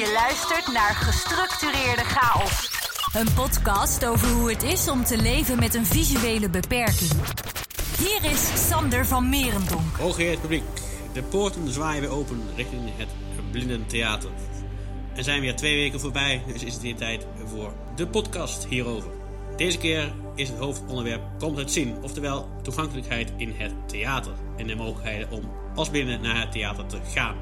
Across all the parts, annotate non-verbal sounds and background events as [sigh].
Je luistert naar Gestructureerde Chaos. Een podcast over hoe het is om te leven met een visuele beperking. Hier is Sander van Merendonk. Hooggeëerd publiek, de poorten zwaaien weer open richting het Blindentheater. Er zijn weer twee weken voorbij, dus is het weer tijd voor de podcast hierover. Deze keer is het hoofdonderwerp Komt het zien, oftewel toegankelijkheid in het theater en de mogelijkheden om als binnen naar het theater te gaan.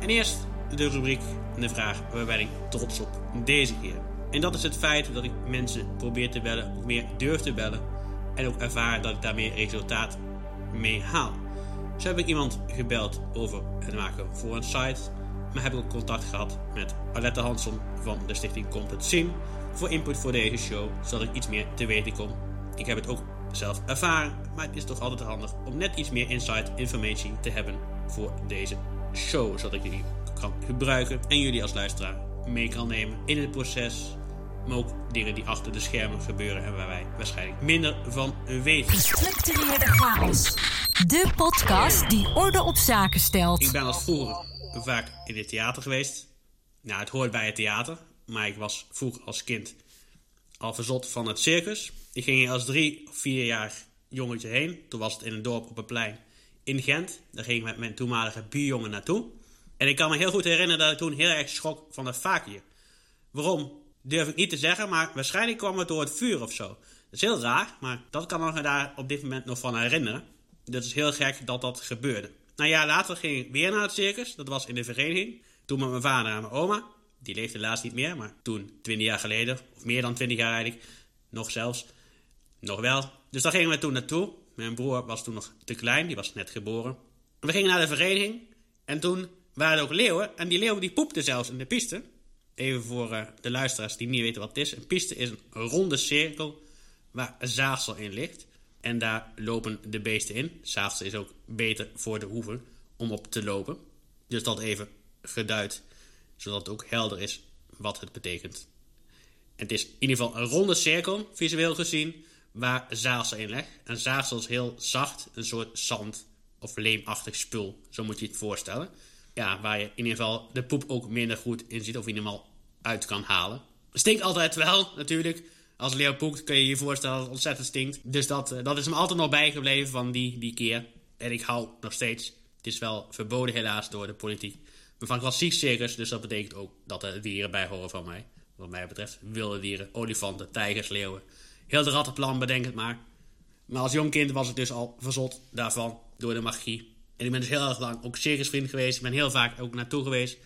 En eerst de rubriek en de vraag waar ben ik trots op deze keer. En dat is het feit dat ik mensen probeer te bellen, of meer durf te bellen, en ook ervaar dat ik daar meer resultaat mee haal. Zo heb ik iemand gebeld over het maken voor een site, maar heb ik ook contact gehad met Alette Hansson van de stichting het Zien voor input voor deze show, zodat ik iets meer te weten kom. Ik heb het ook zelf ervaren, maar het is toch altijd handig om net iets meer insight informatie te hebben voor deze show, zodat ik die kan gebruiken en jullie als luisteraar mee kan nemen in het proces. Maar ook dingen die achter de schermen gebeuren en waar wij waarschijnlijk minder van weten. Gestructureerde Chaos. De podcast die orde op zaken stelt. Ik ben als vroeger vaak in het theater geweest. Nou, het hoort bij het theater. Maar ik was vroeger als kind al verzot van het circus. Ik ging hier als drie of vier jaar jongetje heen. Toen was het in een dorp op een plein in Gent. Daar ging ik met mijn toenmalige buurjongen naartoe. En ik kan me heel goed herinneren dat ik toen heel erg schrok van het vaakje. Waarom durf ik niet te zeggen, maar waarschijnlijk kwam het door het vuur of zo. Dat is heel raar, maar dat kan ik me daar op dit moment nog van herinneren. Dat is heel gek dat dat gebeurde. Nou ja, later ging ik weer naar het circus. Dat was in de vereniging. Toen met mijn vader en mijn oma. Die leeft helaas niet meer, maar toen, 20 jaar geleden, of meer dan 20 jaar eigenlijk, nog zelfs, nog wel. Dus daar gingen we toen naartoe. Mijn broer was toen nog te klein, die was net geboren. We gingen naar de vereniging en toen waren ook leeuwen. En die leeuwen die poepten zelfs in de piste. Even voor uh, de luisteraars die niet weten wat het is. Een piste is een ronde cirkel waar zaagsel in ligt. En daar lopen de beesten in. Zaagsel is ook beter voor de hoeven om op te lopen. Dus dat even geduid, zodat het ook helder is wat het betekent. En het is in ieder geval een ronde cirkel, visueel gezien, waar zaagsel in ligt. En zaagsel is heel zacht, een soort zand of leemachtig spul, zo moet je het voorstellen. Ja, waar je in ieder geval de poep ook minder goed in ziet, of in ieder geval uit kan halen. Stinkt altijd wel, natuurlijk. Als leeuw poekt kun je je voorstellen dat het ontzettend stinkt. Dus dat, uh, dat is me altijd nog bijgebleven van die, die keer. En ik hou nog steeds. Het is wel verboden helaas door de politiek. Maar van klassiek circus, dus dat betekent ook dat er dieren bij horen van mij. Wat mij betreft wilde dieren, olifanten, tijgers, leeuwen. Heel de rattenplan, bedenk het maar. Maar als jong kind was ik dus al verzot daarvan, door de magie. En ik ben dus heel erg lang ook circusvriend geweest. Ik ben heel vaak ook naartoe geweest.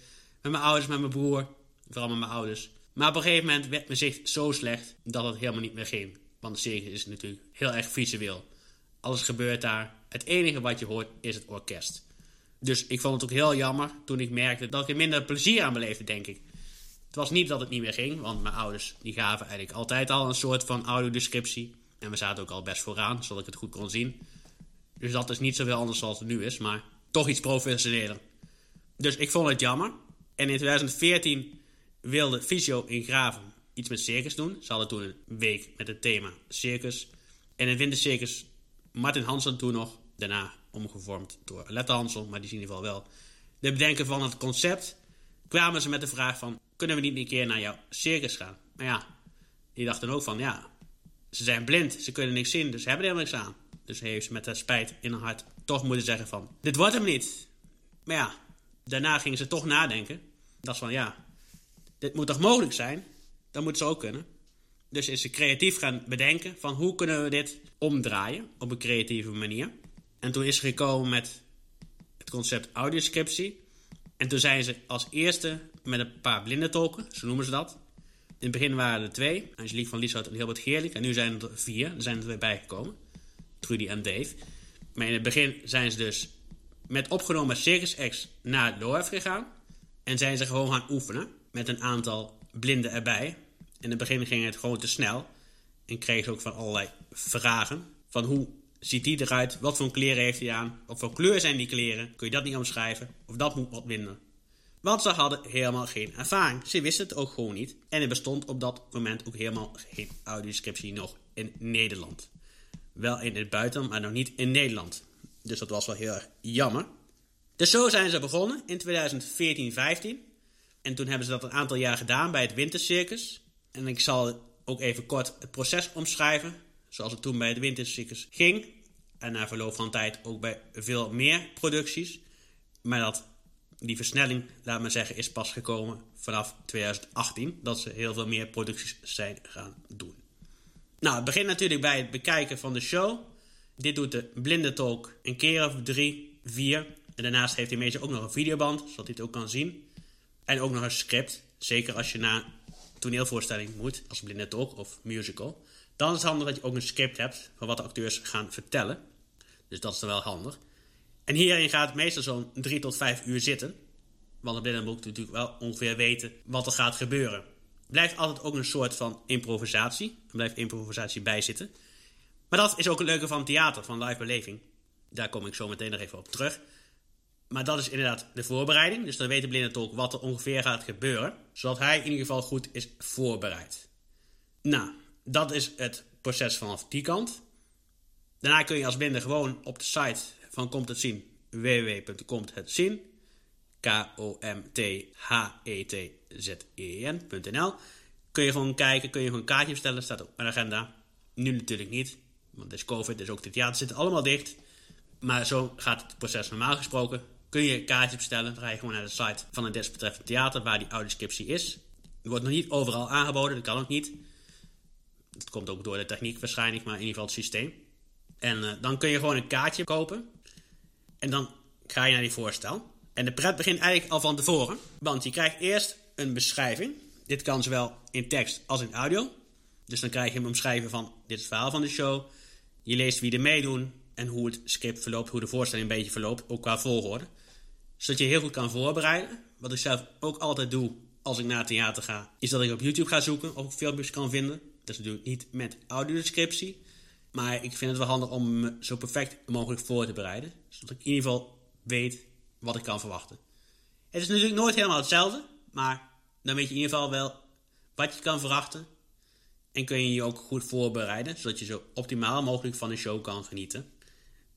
Met mijn ouders, met mijn broer. Vooral met mijn ouders. Maar op een gegeven moment werd mijn zicht zo slecht dat het helemaal niet meer ging. Want de circus is natuurlijk heel erg visueel. Alles gebeurt daar. Het enige wat je hoort is het orkest. Dus ik vond het ook heel jammer toen ik merkte dat ik er minder plezier aan beleefde, denk ik. Het was niet dat het niet meer ging, want mijn ouders die gaven eigenlijk altijd al een soort van audiodescriptie. En we zaten ook al best vooraan, zodat ik het goed kon zien. Dus dat is niet zoveel anders zoals het nu is, maar toch iets professioneler. Dus ik vond het jammer. En in 2014 wilde Visio in Graven iets met circus doen. Ze hadden toen een week met het thema circus. En in wintercircus Martin Hansen toen nog. Daarna omgevormd door Lette Hansen, maar die zien in ieder geval wel. De bedenken van het concept kwamen ze met de vraag van... kunnen we niet een keer naar jouw circus gaan? Maar ja, die dachten ook van ja, ze zijn blind, ze kunnen niks zien, dus ze hebben er helemaal niks aan. Dus heeft ze met haar spijt in haar hart toch moeten zeggen van... dit wordt hem niet. Maar ja, daarna gingen ze toch nadenken. Dat van ja, dit moet toch mogelijk zijn? Dat moet ze ook kunnen. Dus is ze creatief gaan bedenken van hoe kunnen we dit omdraaien op een creatieve manier. En toen is ze gekomen met het concept audioscriptie. En toen zijn ze als eerste met een paar blindentolken, zo noemen ze dat. In het begin waren er twee, Angelique van Lieshout en Hilbert Geerlijk. En nu zijn er vier, er zijn er twee bijgekomen. Trudy en Dave. Maar in het begin zijn ze dus met opgenomen Circus X naar het gegaan. En zijn ze gewoon gaan oefenen met een aantal blinden erbij. In het begin ging het gewoon te snel. En kreeg ze ook van allerlei vragen. Van hoe ziet die eruit? Wat voor kleren heeft hij aan? Wat voor kleur zijn die kleren? Kun je dat niet omschrijven? Of dat moet wat minder? Want ze hadden helemaal geen ervaring. Ze wisten het ook gewoon niet. En er bestond op dat moment ook helemaal geen audiodescriptie nog in Nederland. Wel in het buitenland, maar nog niet in Nederland. Dus dat was wel heel erg jammer. Dus zo zijn ze begonnen in 2014-15. En toen hebben ze dat een aantal jaar gedaan bij het Wintercircus. En ik zal ook even kort het proces omschrijven. Zoals het toen bij het Wintercircus ging. En na verloop van tijd ook bij veel meer producties. Maar dat, die versnelling, laat maar zeggen, is pas gekomen vanaf 2018. Dat ze heel veel meer producties zijn gaan doen. Nou, het begint natuurlijk bij het bekijken van de show. Dit doet de blinde talk een keer of drie, vier. En daarnaast heeft hij meestal ook nog een videoband, zodat hij het ook kan zien. En ook nog een script. Zeker als je na een toneelvoorstelling moet, als blinde talk of musical. Dan is het handig dat je ook een script hebt van wat de acteurs gaan vertellen. Dus dat is dan wel handig. En hierin gaat het meestal zo'n 3 tot 5 uur zitten. Want de blinde moet natuurlijk wel ongeveer weten wat er gaat gebeuren. Blijft altijd ook een soort van improvisatie. Er blijft improvisatie bij zitten. Maar dat is ook het leuke van theater, van live beleving. Daar kom ik zo meteen nog even op terug. Maar dat is inderdaad de voorbereiding. Dus dan weet de blinde tolk wat er ongeveer gaat gebeuren. Zodat hij in ieder geval goed is voorbereid. Nou, dat is het proces vanaf die kant. Daarna kun je als blinde gewoon op de site van Komt het Zien, www.komthetzien, K-O-M-T-H-E-T-Z-E-N.nl, kun je gewoon kijken, kun je gewoon een kaartje bestellen, staat op mijn agenda. Nu natuurlijk niet, want het is COVID, dus ook de theater zitten allemaal dicht. Maar zo gaat het proces normaal gesproken. Kun je een kaartje bestellen, dan ga je gewoon naar de site van het desbetreffende theater waar die audioscriptie is. Het wordt nog niet overal aangeboden, dat kan ook niet. Dat komt ook door de techniek waarschijnlijk, maar in ieder geval het systeem. En uh, dan kun je gewoon een kaartje kopen. En dan ga je naar die voorstel. En de pret begint eigenlijk al van tevoren. Want je krijgt eerst een beschrijving. Dit kan zowel in tekst als in audio. Dus dan krijg je een omschrijving van dit is het verhaal van de show. Je leest wie er meedoen en hoe het script verloopt, hoe de voorstelling een beetje verloopt, ook qua volgorde. Zodat je heel goed kan voorbereiden. Wat ik zelf ook altijd doe als ik naar het theater ga, is dat ik op YouTube ga zoeken of filmpjes kan vinden. Dat is natuurlijk niet met audiodescriptie. Maar ik vind het wel handig om me zo perfect mogelijk voor te bereiden. Zodat ik in ieder geval weet wat ik kan verwachten. Het is natuurlijk nooit helemaal hetzelfde. Maar dan weet je in ieder geval wel wat je kan verwachten. En kun je je ook goed voorbereiden. Zodat je zo optimaal mogelijk van de show kan genieten.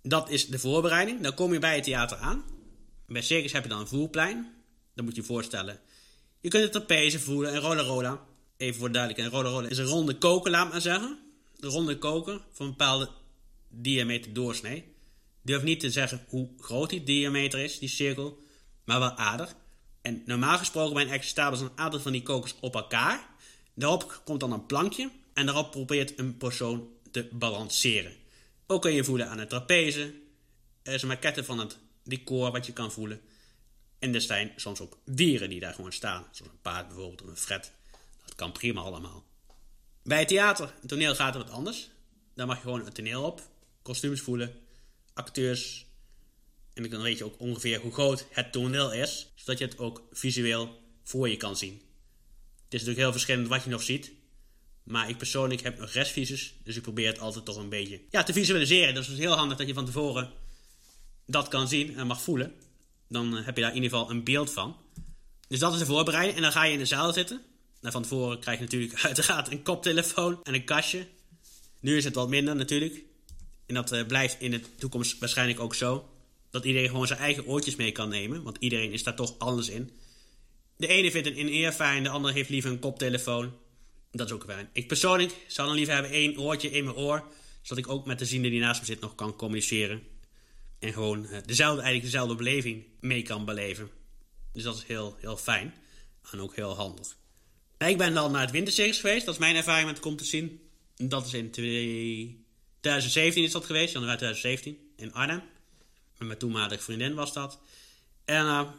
Dat is de voorbereiding. Dan kom je bij het theater aan. Bij Circus heb je dan een voerplein. Dan moet je je voorstellen. Je kunt het trapeze voelen en roller roller. Even voor duidelijkheid. Roller roller is een ronde koker, laat maar zeggen de ronde koker van een bepaalde diameter doorsnee. Durf niet te zeggen hoe groot die diameter is, die cirkel, maar wel aardig. En normaal gesproken bij een extra een aantal van die kokers op elkaar. Daarop komt dan een plankje en daarop probeert een persoon te balanceren. Ook kun je voelen aan het trapeze. Er is een maquette van het decor wat je kan voelen. En er zijn soms ook dieren die daar gewoon staan. Zoals een paard bijvoorbeeld of een fret. Dat kan prima allemaal. Bij het theater, het toneel gaat het wat anders. Daar mag je gewoon het toneel op, kostuums voelen, acteurs. En dan weet je ook ongeveer hoe groot het toneel is, zodat je het ook visueel voor je kan zien. Het is natuurlijk heel verschillend wat je nog ziet. Maar ik persoonlijk heb nog restvisus, dus ik probeer het altijd toch een beetje ja, te visualiseren. Dus het is heel handig dat je van tevoren dat kan zien en mag voelen. Dan eh, heb je daar in ieder geval een beeld van. Dus dat is de voorbereiding. En dan ga je in de zaal zitten. Nou, van tevoren krijg je natuurlijk [laughs] uiteraard een koptelefoon en een kastje. Nu is het wat minder natuurlijk. En dat uh, blijft in de toekomst waarschijnlijk ook zo. Dat iedereen gewoon zijn eigen oortjes mee kan nemen. Want iedereen is daar toch anders in. De ene vindt een in-ear fijn, de andere heeft liever een koptelefoon. Dat is ook fijn. Ik persoonlijk zou dan liever hebben één oortje in mijn oor. Zodat ik ook met de ziende die naast me zit nog kan communiceren. En gewoon uh, dezelfde, eigenlijk dezelfde beleving mee kan beleven. Dus dat is heel, heel fijn. En ook heel handig. Ik ben dan naar het wintercircus geweest. Dat is mijn ervaring met Komt te zien. Dat is in 2017 is dat geweest, januari 2017, in Arnhem. Met mijn toenmalige vriendin was dat. En uh,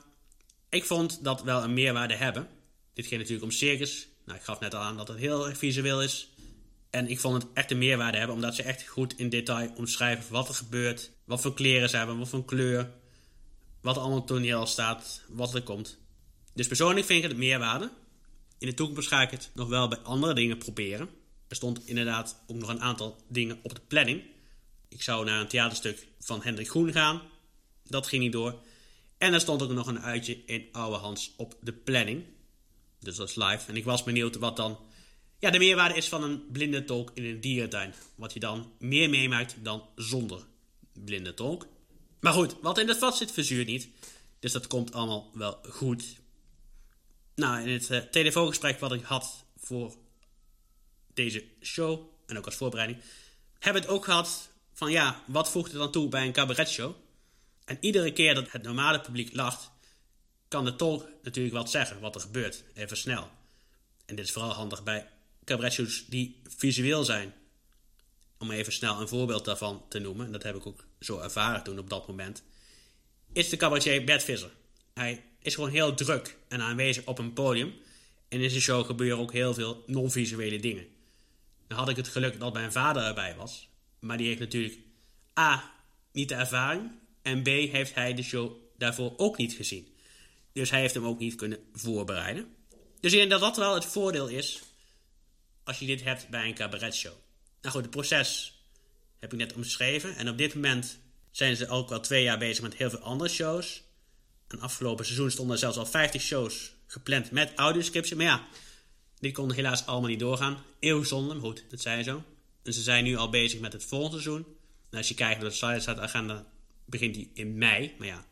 ik vond dat wel een meerwaarde hebben. Dit ging natuurlijk om circus. Nou, ik gaf net al aan dat het heel erg visueel is. En ik vond het echt een meerwaarde hebben, omdat ze echt goed in detail omschrijven wat er gebeurt. Wat voor kleren ze hebben, wat voor kleur. Wat er allemaal toneel staat, wat er komt. Dus persoonlijk vind ik het meerwaarde. In de toekomst ga ik het nog wel bij andere dingen proberen. Er stond inderdaad ook nog een aantal dingen op de planning. Ik zou naar een theaterstuk van Hendrik Groen gaan. Dat ging niet door. En er stond ook nog een uitje in Oude Hans op de planning. Dus dat is live. En ik was benieuwd wat dan ja, de meerwaarde is van een blinde tolk in een dierentuin. Wat je dan meer meemaakt dan zonder blinde tolk. Maar goed, wat in het vat zit verzuurt niet. Dus dat komt allemaal wel goed. Nou, in het uh, telefoongesprek wat ik had voor deze show, en ook als voorbereiding, hebben het ook gehad van ja, wat voegt er dan toe bij een cabaretshow? En iedere keer dat het normale publiek lacht, kan de tolk natuurlijk wat zeggen wat er gebeurt, even snel. En dit is vooral handig bij cabaretshows die visueel zijn. Om even snel een voorbeeld daarvan te noemen, en dat heb ik ook zo ervaren toen op dat moment, is de cabaretier Bert Visser. Hij is gewoon heel druk en aanwezig op een podium. En in zijn show gebeuren ook heel veel non-visuele dingen. Dan had ik het geluk dat mijn vader erbij was. Maar die heeft natuurlijk A. niet de ervaring. En B. heeft hij de show daarvoor ook niet gezien. Dus hij heeft hem ook niet kunnen voorbereiden. Dus ik denk dat dat wel het voordeel is. Als je dit hebt bij een cabaretshow. Nou goed, het proces heb ik net omschreven. En op dit moment zijn ze ook al twee jaar bezig met heel veel andere shows. En afgelopen seizoen stonden er zelfs al 50 shows gepland met audioscriptie. Maar ja, die konden helaas allemaal niet doorgaan. Eeuw zonde, maar goed, dat zei zo. En ze zijn nu al bezig met het volgende seizoen. En als je kijkt naar de site staat agenda, begint die in mei. Maar ja,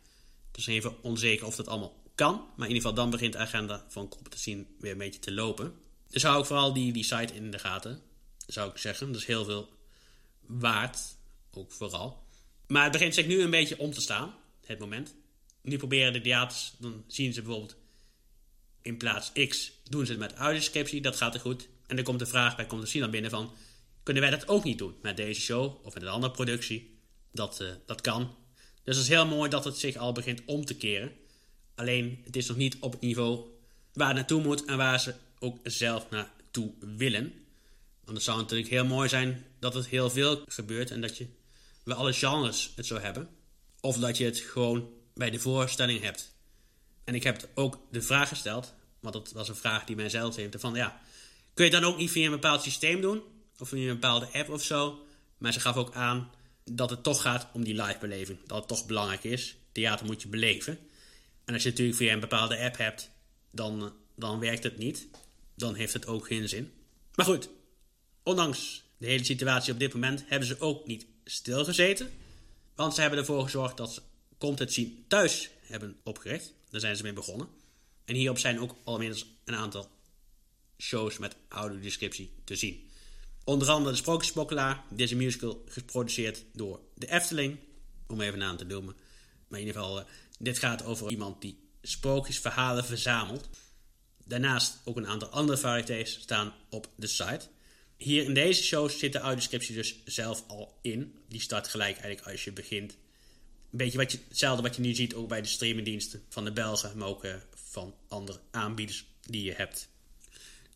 het is even onzeker of dat allemaal kan. Maar in ieder geval dan begint de agenda van zien weer een beetje te lopen. Dus hou ook vooral die, die site in de gaten. Zou ik zeggen. Dat is heel veel waard. Ook vooral. Maar het begint zich nu een beetje om te staan. Het moment. Nu proberen de theaters, dan zien ze bijvoorbeeld in plaats X doen ze het met audioscriptie, dat gaat er goed. En dan komt de vraag bij komt binnen van, kunnen wij dat ook niet doen met deze show of met een andere productie? Dat, uh, dat kan. Dus het is heel mooi dat het zich al begint om te keren. Alleen, het is nog niet op het niveau waar het naartoe moet en waar ze ook zelf naartoe willen. Want het zou natuurlijk heel mooi zijn dat het heel veel gebeurt en dat je bij alle genres het zou hebben. Of dat je het gewoon bij de voorstelling hebt. En ik heb ook de vraag gesteld, want dat was een vraag die mij zelf heeft, van ja, kun je dan ook niet via een bepaald systeem doen? Of via een bepaalde app of zo? Maar ze gaf ook aan dat het toch gaat om die live beleving. Dat het toch belangrijk is. Theater moet je beleven. En als je natuurlijk via een bepaalde app hebt, dan, dan werkt het niet. Dan heeft het ook geen zin. Maar goed, ondanks de hele situatie op dit moment hebben ze ook niet stilgezeten. Want ze hebben ervoor gezorgd dat ze het zien thuis hebben opgericht. Daar zijn ze mee begonnen. En hierop zijn ook al een aantal shows met audiodescriptie te zien. Onder andere de Sprookjesmokkelaar. Deze musical geproduceerd door de Efteling. Om even aan te noemen. Maar in ieder geval, uh, dit gaat over iemand die sprookjesverhalen verzamelt. Daarnaast ook een aantal andere varietés staan op de site. Hier in deze shows zit de audiodescriptie dus zelf al in. Die start gelijk eigenlijk als je begint een beetje wat je, hetzelfde wat je nu ziet ook bij de streamingdiensten van de Belgen, maar ook uh, van andere aanbieders die je hebt.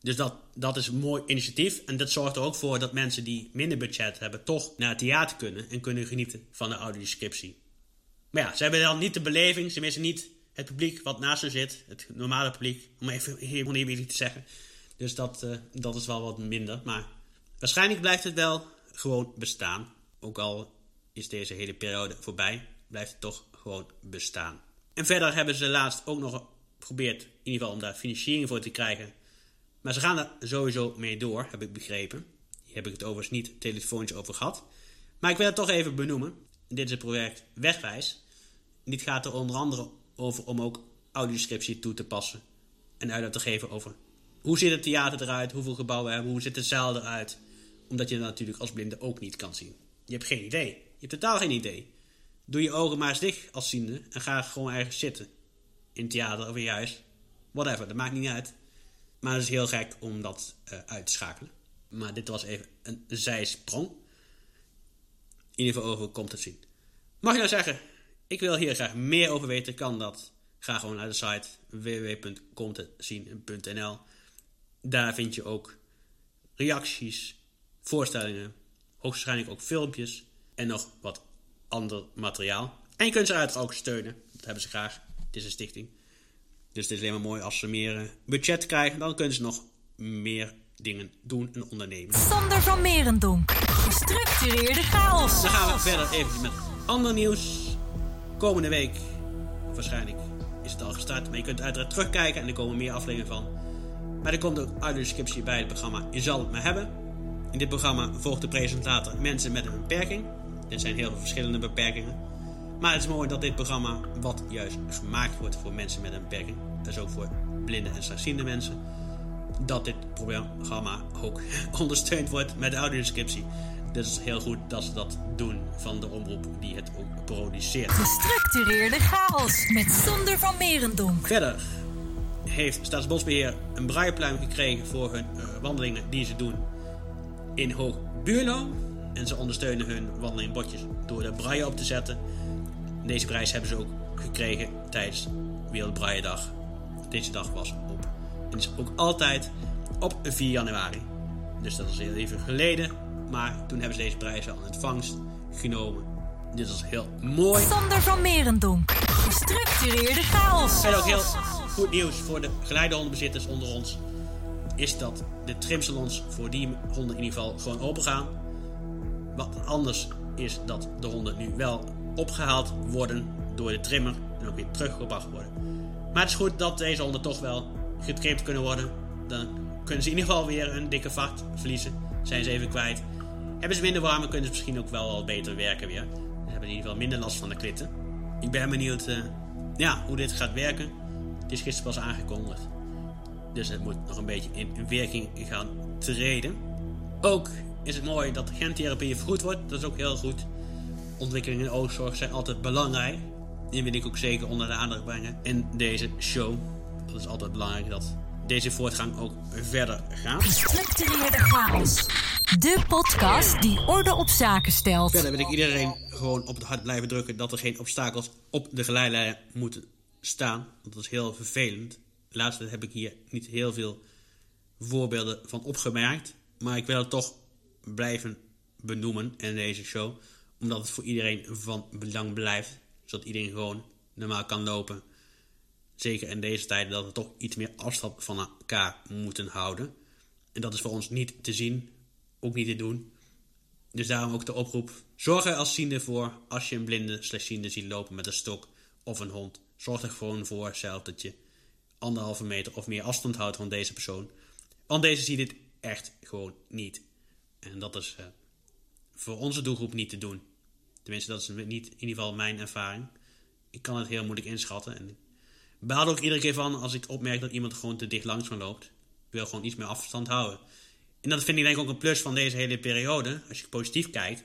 Dus dat, dat is een mooi initiatief. En dat zorgt er ook voor dat mensen die minder budget hebben, toch naar het theater kunnen en kunnen genieten van de audiodescriptie. Maar ja, ze hebben dan niet de beleving, ze missen niet het publiek wat naast ze zit, het normale publiek, om even heel eerlijk te zeggen. Dus dat, uh, dat is wel wat minder. Maar waarschijnlijk blijft het wel gewoon bestaan. Ook al is deze hele periode voorbij blijft het toch gewoon bestaan. En verder hebben ze laatst ook nog geprobeerd, in ieder geval om daar financiering voor te krijgen. Maar ze gaan er sowieso mee door, heb ik begrepen. Hier heb ik het overigens niet telefonisch over gehad. Maar ik wil het toch even benoemen. Dit is het project Wegwijs. dit gaat er onder andere over om ook audiodescriptie toe te passen. En uitleg te geven over hoe ziet het theater eruit, hoeveel gebouwen hebben, hoe ziet de zaal eruit. Omdat je dat natuurlijk als blinde ook niet kan zien. Je hebt geen idee. Je hebt totaal geen idee. Doe je ogen maar eens dicht als ziende en ga gewoon ergens zitten. In het theater of in je huis. Whatever, dat maakt niet uit. Maar het is heel gek om dat uh, uit te schakelen. Maar dit was even een zijsprong. In ieder geval over komt het zien. Mag je nou zeggen, ik wil hier graag meer over weten, kan dat. Ga gewoon naar de site www.comtetzien.nl. Daar vind je ook reacties, voorstellingen, hoogstwaarschijnlijk ook filmpjes en nog wat ander materiaal. En je kunt ze uiteraard ook steunen. Dat hebben ze graag. Het is een stichting. Dus het is alleen maar mooi als ze meer eh, budget krijgen. Dan kunnen ze nog meer dingen doen en ondernemen. Sander van Merendonk. Gestructureerde chaos. Dan gaan we verder even met ander nieuws. Komende week, waarschijnlijk is het al gestart. Maar je kunt uiteraard terugkijken en er komen meer afleveringen van. Maar er komt ook audiodescriptie bij het programma Je zal het maar hebben. In dit programma volgt de presentator mensen met een beperking. Er zijn heel veel verschillende beperkingen. Maar het is mooi dat dit programma, wat juist gemaakt wordt voor mensen met een beperking, dus ook voor blinde en slechtziende mensen, dat dit programma ook [laughs] ondersteund wordt met audiodescriptie. Dus het is heel goed dat ze dat doen van de omroep die het ook produceert. Gestructureerde chaos met Sander van Merendonk. Verder heeft Staatsbosbeheer een braaipluim gekregen voor hun uh, wandelingen die ze doen in Hoog Buurlo. En ze ondersteunen hun wandelingbordjes door de braille op te zetten. Deze prijs hebben ze ook gekregen tijdens Wereldbrailledag. Deze dag was op. En is ook altijd op 4 januari. Dus dat is heel even geleden. Maar toen hebben ze deze prijs al in ontvangst genomen. Dit was heel mooi. Sander van Merendonk. Gestructureerde chaos. En ook heel goed nieuws voor de geleidehondenbezitters onder ons. Is dat de trimsalons voor die honden in ieder geval gewoon open gaan. Wat anders is dat de honden nu wel opgehaald worden door de trimmer en ook weer teruggebracht worden. Maar het is goed dat deze honden toch wel getrimd kunnen worden. Dan kunnen ze in ieder geval weer een dikke vacht verliezen. Zijn ze even kwijt. Hebben ze minder warm, kunnen ze misschien ook wel al beter werken weer. Dan hebben in ieder geval minder last van de klitten. Ik ben benieuwd uh, ja, hoe dit gaat werken. Het is gisteren pas aangekondigd. Dus het moet nog een beetje in werking gaan treden. Ook is het mooi dat gentherapie vergoed wordt. Dat is ook heel goed. Ontwikkelingen in oogzorg zijn altijd belangrijk. Die wil ik ook zeker onder de aandacht brengen in deze show. Dat is altijd belangrijk dat deze voortgang ook verder gaat. Gestructureerde chaos. De podcast die orde op zaken stelt. Verder wil ik iedereen gewoon op het hart blijven drukken dat er geen obstakels op de geleidlijn moeten staan. Want dat is heel vervelend. Laatst heb ik hier niet heel veel voorbeelden van opgemerkt. Maar ik wil het toch blijven benoemen in deze show. Omdat het voor iedereen van belang blijft. Zodat iedereen gewoon normaal kan lopen. Zeker in deze tijden dat we toch iets meer afstand van elkaar moeten houden. En dat is voor ons niet te zien, ook niet te doen. Dus daarom ook de oproep. Zorg er als ziende voor als je een blinde slechtziende ziet lopen met een stok of een hond. Zorg er gewoon voor zelf dat je anderhalve meter of meer afstand houdt van deze persoon. Want deze ziet dit echt gewoon niet. En dat is uh, voor onze doelgroep niet te doen. Tenminste, dat is niet in ieder geval mijn ervaring. Ik kan het heel moeilijk inschatten. En ik baal ook iedere keer van als ik opmerk dat iemand gewoon te dicht langs me loopt. Ik wil gewoon iets meer afstand houden. En dat vind ik denk ik ook een plus van deze hele periode. Als je positief kijkt.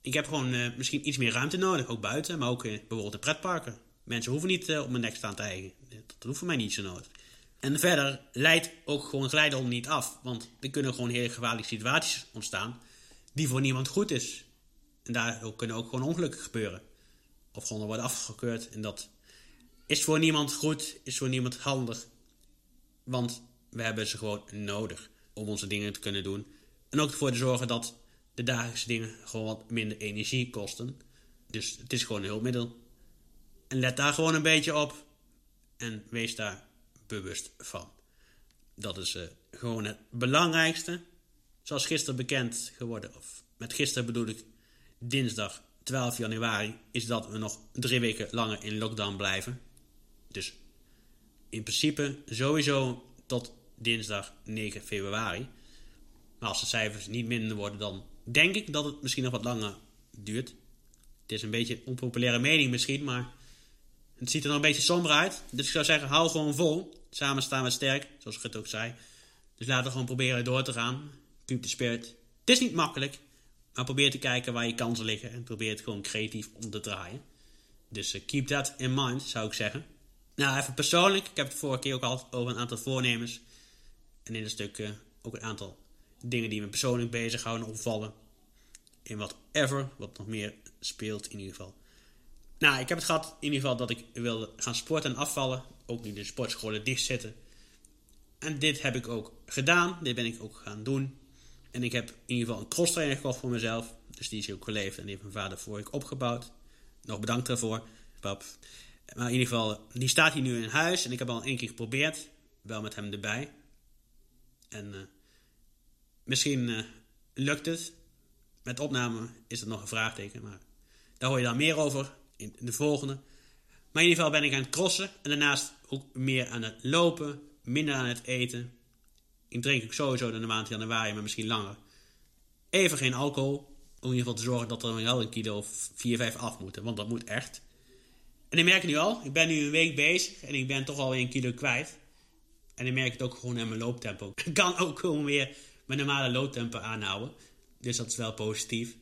Ik heb gewoon uh, misschien iets meer ruimte nodig. Ook buiten, maar ook uh, bijvoorbeeld in pretparken. Mensen hoeven niet op mijn nek staan te eigen. Dat hoeft voor mij niet zo nodig. En verder leidt ook gewoon glijden niet af. Want er kunnen gewoon hele gevaarlijke situaties ontstaan. Die voor niemand goed is. En daar kunnen ook gewoon ongelukken gebeuren. Of gewoon worden afgekeurd. En dat is voor niemand goed. Is voor niemand handig. Want we hebben ze gewoon nodig. Om onze dingen te kunnen doen. En ook ervoor te zorgen dat de dagelijkse dingen gewoon wat minder energie kosten. Dus het is gewoon een hulpmiddel. En let daar gewoon een beetje op. En wees daar bewust van. Dat is uh, gewoon het belangrijkste. Zoals gisteren bekend geworden, of met gisteren bedoel ik dinsdag 12 januari, is dat we nog drie weken langer in lockdown blijven. Dus in principe sowieso tot dinsdag 9 februari. Maar als de cijfers niet minder worden, dan denk ik dat het misschien nog wat langer duurt. Het is een beetje een onpopulaire mening misschien, maar het ziet er nog een beetje somber uit. Dus ik zou zeggen, hou gewoon vol. Samen staan we sterk, zoals ik het ook zei. Dus laten we gewoon proberen door te gaan. Keep the spirit. Het is niet makkelijk, maar probeer te kijken waar je kansen liggen. En probeer het gewoon creatief om te draaien. Dus uh, keep that in mind, zou ik zeggen. Nou, even persoonlijk. Ik heb het vorige keer ook al over een aantal voornemens. En in een stuk uh, ook een aantal dingen die me persoonlijk bezighouden, opvallen. In whatever, wat nog meer speelt in ieder geval. Nou, ik heb het gehad in ieder geval dat ik wilde gaan sporten en afvallen. Ook nu de sportscholen dicht zitten. En dit heb ik ook gedaan. Dit ben ik ook gaan doen. En ik heb in ieder geval een cross trainer gekocht voor mezelf. Dus die is ook geleefd en die heeft mijn vader voor ik opgebouwd. Nog bedankt daarvoor, pap. Maar in ieder geval, die staat hier nu in huis. En ik heb al één keer geprobeerd. Wel met hem erbij. En uh, misschien uh, lukt het. Met opname is het nog een vraagteken. Maar daar hoor je dan meer over in de volgende. Maar in ieder geval ben ik aan het crossen. En daarnaast ook meer aan het lopen. Minder aan het eten. Ik drink ook sowieso in de maand januari, maar misschien langer. Even geen alcohol. Om in ieder geval te zorgen dat er wel een kilo of 4, 5 af moeten. Want dat moet echt. En ik merk het nu al. Ik ben nu een week bezig en ik ben toch alweer een kilo kwijt. En ik merk het ook gewoon in mijn looptempo. [laughs] Ik kan ook gewoon weer mijn normale looptempo aanhouden. Dus dat is wel positief.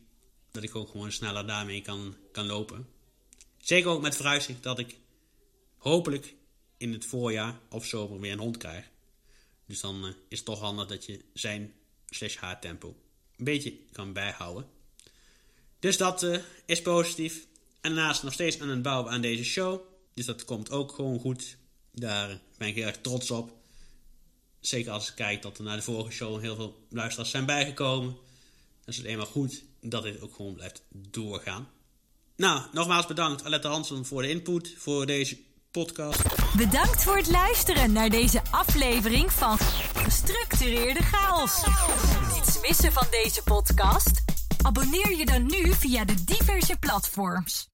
Dat ik ook gewoon sneller daarmee kan, kan lopen. Zeker ook met vooruitzicht dat ik hopelijk in het voorjaar of zomer weer een hond krijg. Dus dan uh, is het toch handig dat je zijn slash haar tempo een beetje kan bijhouden. Dus dat uh, is positief. En daarnaast nog steeds aan het bouwen aan deze show. Dus dat komt ook gewoon goed. Daar ben ik heel erg trots op. Zeker als ik kijk dat er naar de vorige show heel veel luisteraars zijn bijgekomen. Dan is het eenmaal goed dat dit ook gewoon blijft doorgaan. Nou, nogmaals bedankt Alette Hansen voor de input voor deze podcast. Bedankt voor het luisteren naar deze aflevering van Gestructureerde Chaos. Niets missen van deze podcast? Abonneer je dan nu via de diverse platforms.